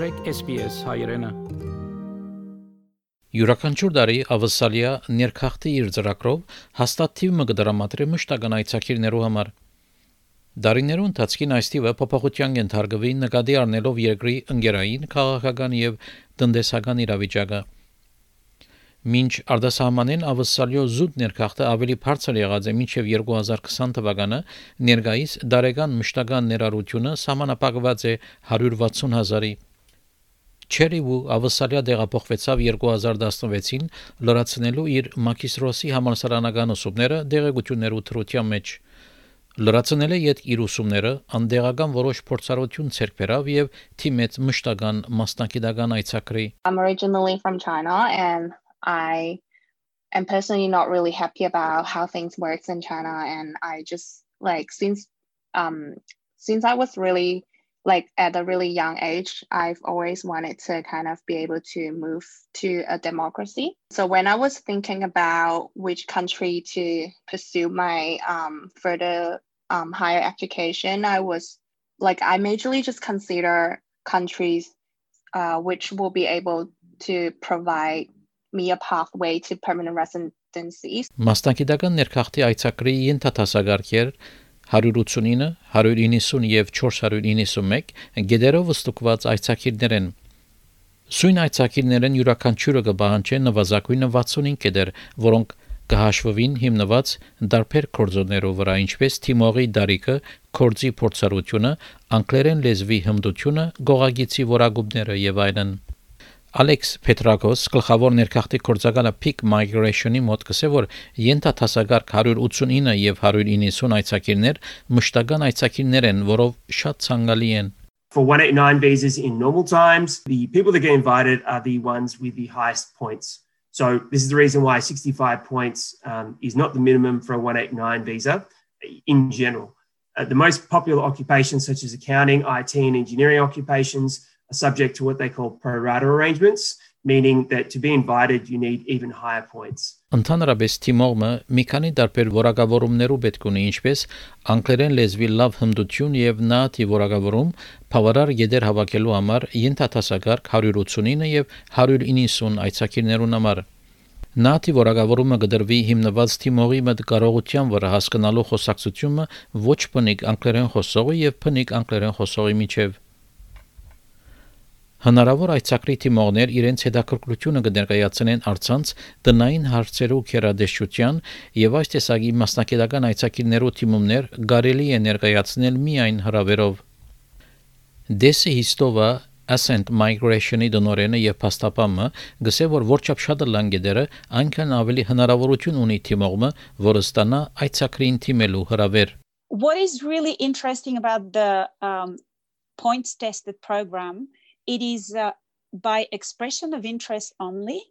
մտրեք SPS հայրենը։ Յուրաքանչյուր տարի ավսալիա ներքախտի իր ծրագրով հաստատ թիվը կդրամատրի մշտական այցակիրներու համար։ Դարիներու ընթացքին այս թիվը փոփոխության ենթարկվի նկատի առնելով երկրի ընկերային, քաղաքական եւ տնտեսական իրավիճակը։ Մինչ արտասահմանեն ավսալյո զուտ ներքախտը ավելի բարձր եղած է մինչև 2020 թվականը, ներկայիս դարեգան մշտական ներառությունը սահմանափակված է 160 հազարի։ Չերիվու ավսալյա դեղափոխվեցավ 2016-ին լրացնելու իր մակիսրոսի համալսարանական ուսումները դեղեցություններու թրության մեջ։ Լրացնել է իդ իր ուսումները, անդեղական որոշ փորձառություն ցերկ բերավ եւ թիմեց մշտական մասնակիտական այցակրի։ I'm originally from China and I am personally not really happy about how things works in China and I just like since um since I was really like at a really young age I've always wanted to kind of be able to move to a democracy. So when I was thinking about which country to pursue my um further um higher education I was like I majorly just consider countries uh, which will be able to provide me a pathway to permanent residency. Մասնակիտական ներքախտի այցակրի ենթատասագարքեր 189, 190 եւ 491 գեդերով ստուգված այցակիրներ են։ Սույն այցակիրներն յուրաքանչյուրը կբահանջեն նվազագույնը 65 գեդեր, որոնք կհաշվվին հիմնված դարբեր կորձոներով վրա, ինչպես թիմողի դարիքը, կորձի փորձառությունը, անգլերեն լեզվի հմտությունը, գողագիցի որակումները եւ այլն։ Ալեքս Պետրակոս գլխավոր ներքախտի կորցակալը Peak Migration-ի մոտ կսե որ ենթատասագարք 189 եւ 190 այցակիրներ մշտական այցակիրներ են, որով շատ ցանկալի են։ For 189 visas in normal times, the people that get invited are the ones with the highest points. So this is the reason why 65 points um, is not the minimum for a 189 visa in general. Uh, the most popular occupations such as accounting, IT and engineering occupations are subject to what they call pro rata arrangements, meaning that to be invited, you need even higher points. Ընդհանրապես թիմողը մի քանի տարբեր որակավորումներով պետք ունի, ինչպես անգլերեն լեզվի լավ հմտություն եւ նատի որակավորում, բավարար գեդեր հավաքելու համար ենթատասակարգ 189 եւ 190 այցակիրներուն համար։ Նատի որակավորումը կդրվի հիմնված թիմողի մտ կարողության վրա հասկանալու խոսակցությունը ոչ բնիկ անգլերեն խոսողի եւ բնիկ անգլերեն խոսողի միջև։ Հնարավոր այցակրի թիմողներ իրենց հետաքրքրությունը կներկայացնեն արցանց տնային հարցերու քերադեշության եւ այս տեսակի մասնակիտական այցակիրներու թիմումներ կարելի է ներկայացնել միայն հրավերով։ Դեսի հիստովա Ascent Migration-ի դնորենը եւ փաստապամը գսե որ որչափ շատ լանգեդերը այնքան ավելի հնարավորություն ունի թիմողը, որը ստանա այցակրին թիմելու հրավեր։ What is really interesting about the um, points tested program it is uh, by expression of interest only.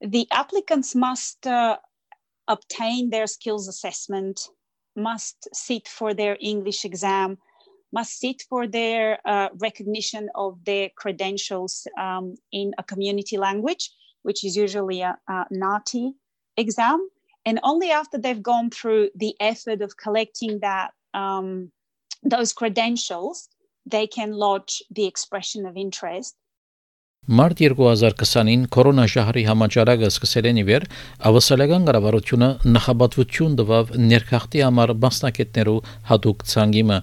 The applicants must uh, obtain their skills assessment, must sit for their English exam, must sit for their uh, recognition of their credentials um, in a community language, which is usually a, a NATI exam. And only after they've gone through the effort of collecting that um, those credentials they can lodge the expression of interest. Մարտ 2020-ին կորոնաշահրի համաճարակը սկսել են իվեր, ավասալական կառավարությունը նախաբատվություն տվավ ներքախտի համար մասնակետներու հadoop ցանգիմը։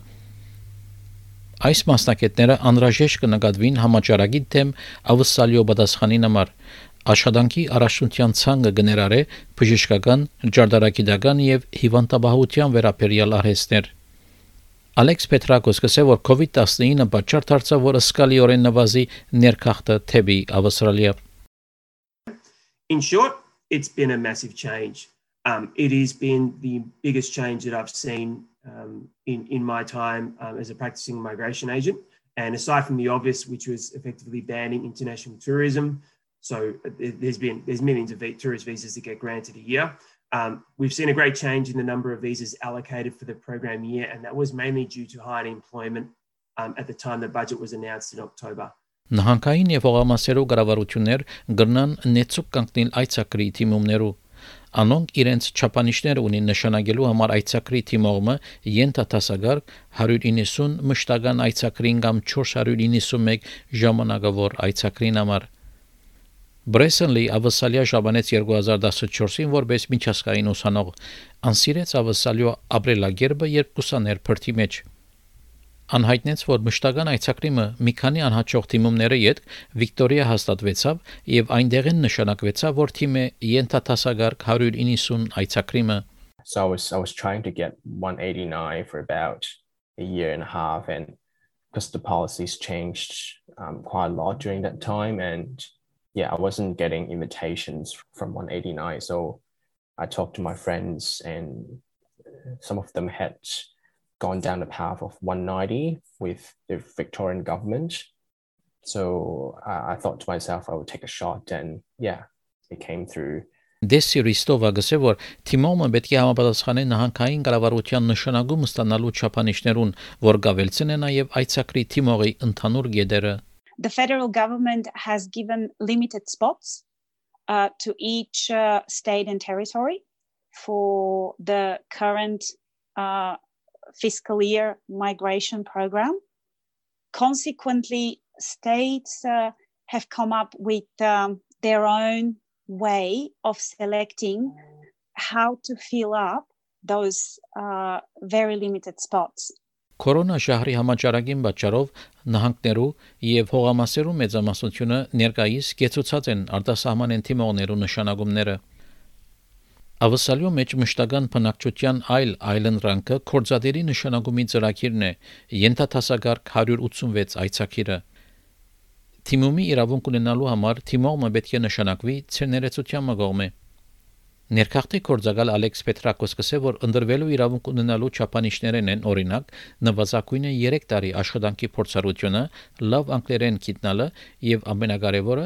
Այս մասնակետները անհրաժեշտ կնկատվին համաճարակի թեմ ավասալյո պատասխանին համար։ Աշխատանքի առաջնության ցանկը գներարե բժշկական, ջարդարակիդական եւ հիվանդաբահության վերաբերյալ արհեստներ։ Ալեքս Պետրակոս կսե որ COVID-19-ը պատճառ դարձավ որ սկալիորեն նվազի ներքախտը թեբի Ավստրալիա In short, it's been a massive change. Um, it has been the biggest change that I've seen um, in, in my time um, as a practicing migration agent. And aside from the obvious, which was effectively banning international tourism, so uh, there's been there's millions of tourist visas that get granted a year. Um, we've seen a great change in the number of visas allocated for the program year, and that was mainly due to high unemployment um, at the time the budget was announced in October. Նահանգային եւ հողամասերու կառավարություններ գրնան նեցուկ կանգնել այցակրի թիմումներու Անոնք իրենց չափանիշները ունին նշանակելու համար այցակրի թիմողը ենթատասագար 190 մշտական այցակրին կամ 491 ժամանակավոր այցակրին համար Բրեսենլի ավսալիա ժամանեց 2014-ին որպես միջազգային ուսանող անսիրեց ավսալիո ապրելագերբը երբ կուսաներ փրթի մեջ անհայտնեց, որ մշտական այցակրիմը մի քանի անհաջող թիմումների հետ Վիկտորիա հաստատվեցավ եւ այնտեղին նշանակվեցավ, որ թիմը ենթատասագարկ 190 այցակրիմը So I was I was trying to get 189 for about a year and a half and because the policies changed um, quite a lot during that time and yeah, I wasn't getting invitations from 189 so I talked to my friends and some of them had gone down the path of 190 with the Victorian government. So uh, I thought to myself, I would take a shot, and yeah, it came through. Դեսի Ռիստովը գսե որ թիմոմը պետք է համապատասխանի նահանգային կառավարության նշանակում ստանալու չափանիշներուն, որ գավելցեն է նաև այցակրի թիմողի ընդհանուր գեդերը։ the federal government has given limited spots uh, to each uh, state and territory for the current uh, fiscal year migration program. Consequently, states uh, have come up with um, their own way of selecting how to fill up those uh, very limited spots. Կորոնա շահրի համաճարակին պատճառով նահանգներու եւ հողամասերու մեծամասնությունը ներկայիս կեցուցած են արտասահմանեն թիմողներու նշանակումները Ավսալյո մեջ մշտական բնակչության այլ այլընտրանքը կորզադերի նշանակումի ծրագիրն է ենթատասագարկ 186 այցակիրը Թիմումի իրավունք ունենալու համար թիմողը պետք է նշանակվի ցերներեցության մգողմե Ներքախտի կորզակալ Ալեքս Պետրակոս կսե որ ընդրվելու իրավունք ունենալու չափանիշներն են օրինակ նվազագույնը 3 տարի աշխատանքի փորձառությունը, լավ անգլերեն գիտնալը եւ ամենակարևորը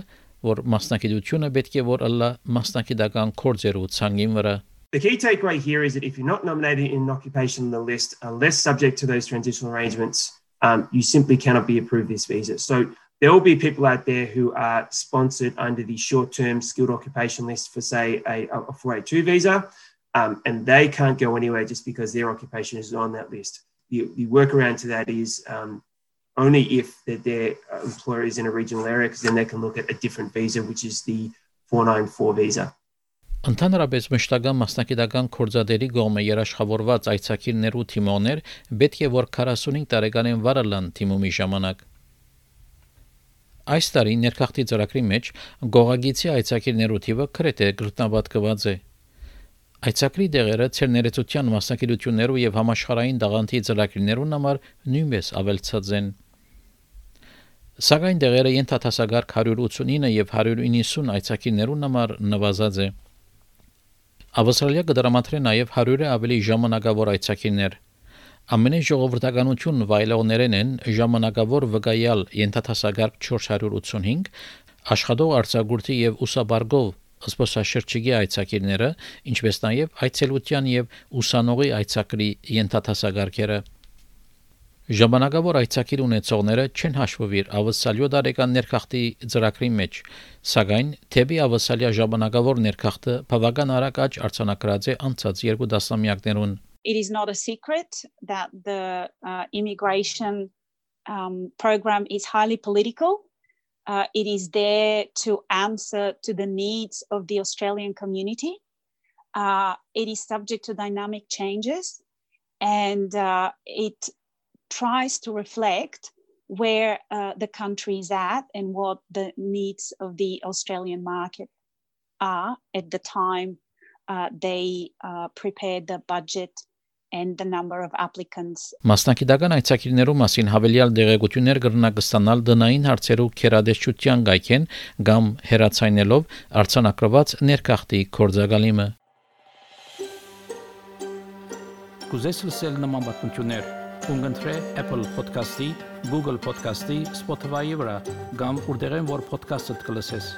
որ մասնակցությունը պետք է որ ըլլա մասնակիտական կորձերու ցանգին վրա The key takeaway here is that if you're not nominated in an occupation on the list, unless subject to those transitional arrangements, um, you simply cannot be approved this visa. So there will be people out there who are sponsored under the short-term skilled occupation list for, say, a, a 482 visa, um, and they can't go anywhere just because their occupation is on that list. The, the workaround to that is um, only if that their uh, employer is in a regional area, because then they can look at a different visa, which is the 494 visa. Ընդհանրապես մշտական մասնակիտական կորզադերի գոմը երաշխավորված այցակիրներու թիմոներ պետք է որ 45 տարեկանին վարալան թիմումի ժամանակ։ Այս տարի ներքախտի ծրագրի մեջ գողագիցի այցակիրներու թիվը քրեթե գրտնաբատկված է։ Այցակրի դեղերը ցերներեցության մասնակցություններով եւ համաշխարհային դաղանթի ծրագրերուն համար նույնպես ավելցած են։ Սակայն դեղերը ենթատասագարկ 189 եւ 190 այցակիներուն համար նվազած է։ Ավստրալիա կդրամատրե նաեւ 100-ը ավելի ժամանակավոր այցակիներ։ Ամենի ժողովրդականություն վայելողներեն են ժամանակավոր վկայալ ենթատասագարկ 485 աշխատող արձակուրդի եւ ուսաբարգով զբոսաշրջիկի այցակիրները, ինչպես նաև այցելության եւ ուսանողի այցակրի ենթատասագարքերը Ժամանակավոր այցակիր ունեցողները չեն հաշվվիր ավսալյո դարեկան ներքախտի ծրագրի մեջ, սակայն թեպի ավսալյա ժամանակավոր ներքախտը բավական արագ աճ արձանագրած է անցած երկու դասամյակներուն It is not a secret that the uh, immigration um, program is highly political. Uh, it is there to answer to the needs of the Australian community. Uh, it is subject to dynamic changes and uh, it tries to reflect where uh, the country is at and what the needs of the Australian market are at the time uh, they uh, prepared the budget and the number of applicants. Մասնակիտական այցակիրներու մասին հավելյալ դեղեցություններ կրնակ ստանալ դնային հարցերու քերադեշչության գայքեն կամ հերացայնելով արցանակրված ներքախտի կորձագալիմը։ Կուզես լսել նման բանություններ կընտրե Apple Podcast-ի, Google Podcast-ի, Spotify-ի վրա, կամ որտեղեն որ podcast-ը կլսես։